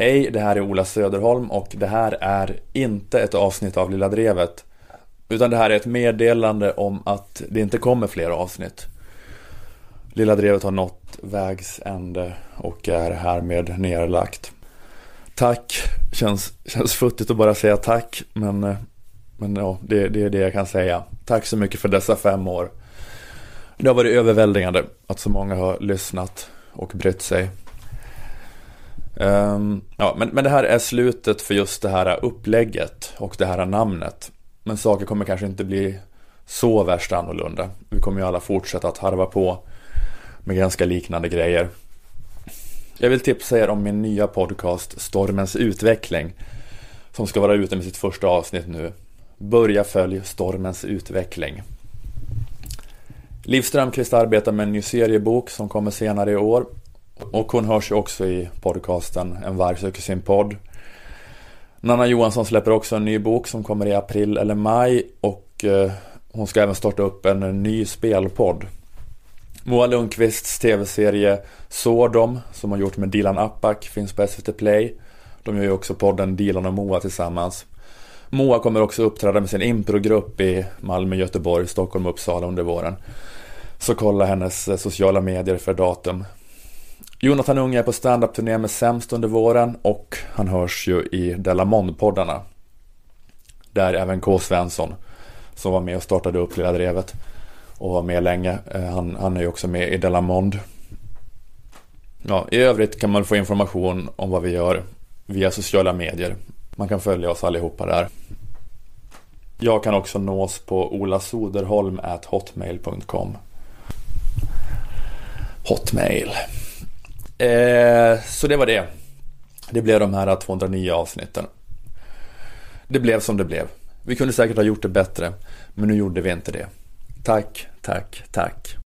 Hej, det här är Ola Söderholm och det här är inte ett avsnitt av Lilla Drevet. Utan det här är ett meddelande om att det inte kommer fler avsnitt. Lilla Drevet har nått vägs ände och är härmed nerlagt. Tack, känns, känns futtigt att bara säga tack, men, men ja, det, det är det jag kan säga. Tack så mycket för dessa fem år. Det har varit överväldigande att så många har lyssnat och brytt sig. Um, ja, men, men det här är slutet för just det här upplägget och det här namnet. Men saker kommer kanske inte bli så värst annorlunda. Vi kommer ju alla fortsätta att harva på med ganska liknande grejer. Jag vill tipsa er om min nya podcast Stormens utveckling som ska vara ute med sitt första avsnitt nu. Börja följ Stormens utveckling. Liv Strömquist arbetar med en ny seriebok som kommer senare i år och hon hörs ju också i podcasten En varg söker sin podd. Nanna Johansson släpper också en ny bok som kommer i april eller maj och eh, hon ska även starta upp en ny spelpodd. Moa Lundqvists tv-serie Sordom som hon gjort med Dilan Apak finns på SVT Play. De gör ju också podden Dilan och Moa tillsammans. Moa kommer också uppträda med sin improgrupp i Malmö, Göteborg, Stockholm och Uppsala under våren. Så kolla hennes eh, sociala medier för datum. Jonathan Unge är på standup-turné med Sämst under våren och han hörs ju i Delamond-poddarna. Där även K. Svensson, som var med och startade upp Lilla Drevet och var med länge, eh, han, han är ju också med i Delamond. Ja, I övrigt kan man få information om vad vi gör via sociala medier. Man kan följa oss allihopa där. Jag kan också nås på olasoderholm.hotmail.com Hotmail. Eh, så det var det. Det blev de här 209 avsnitten. Det blev som det blev. Vi kunde säkert ha gjort det bättre, men nu gjorde vi inte det. Tack, tack, tack.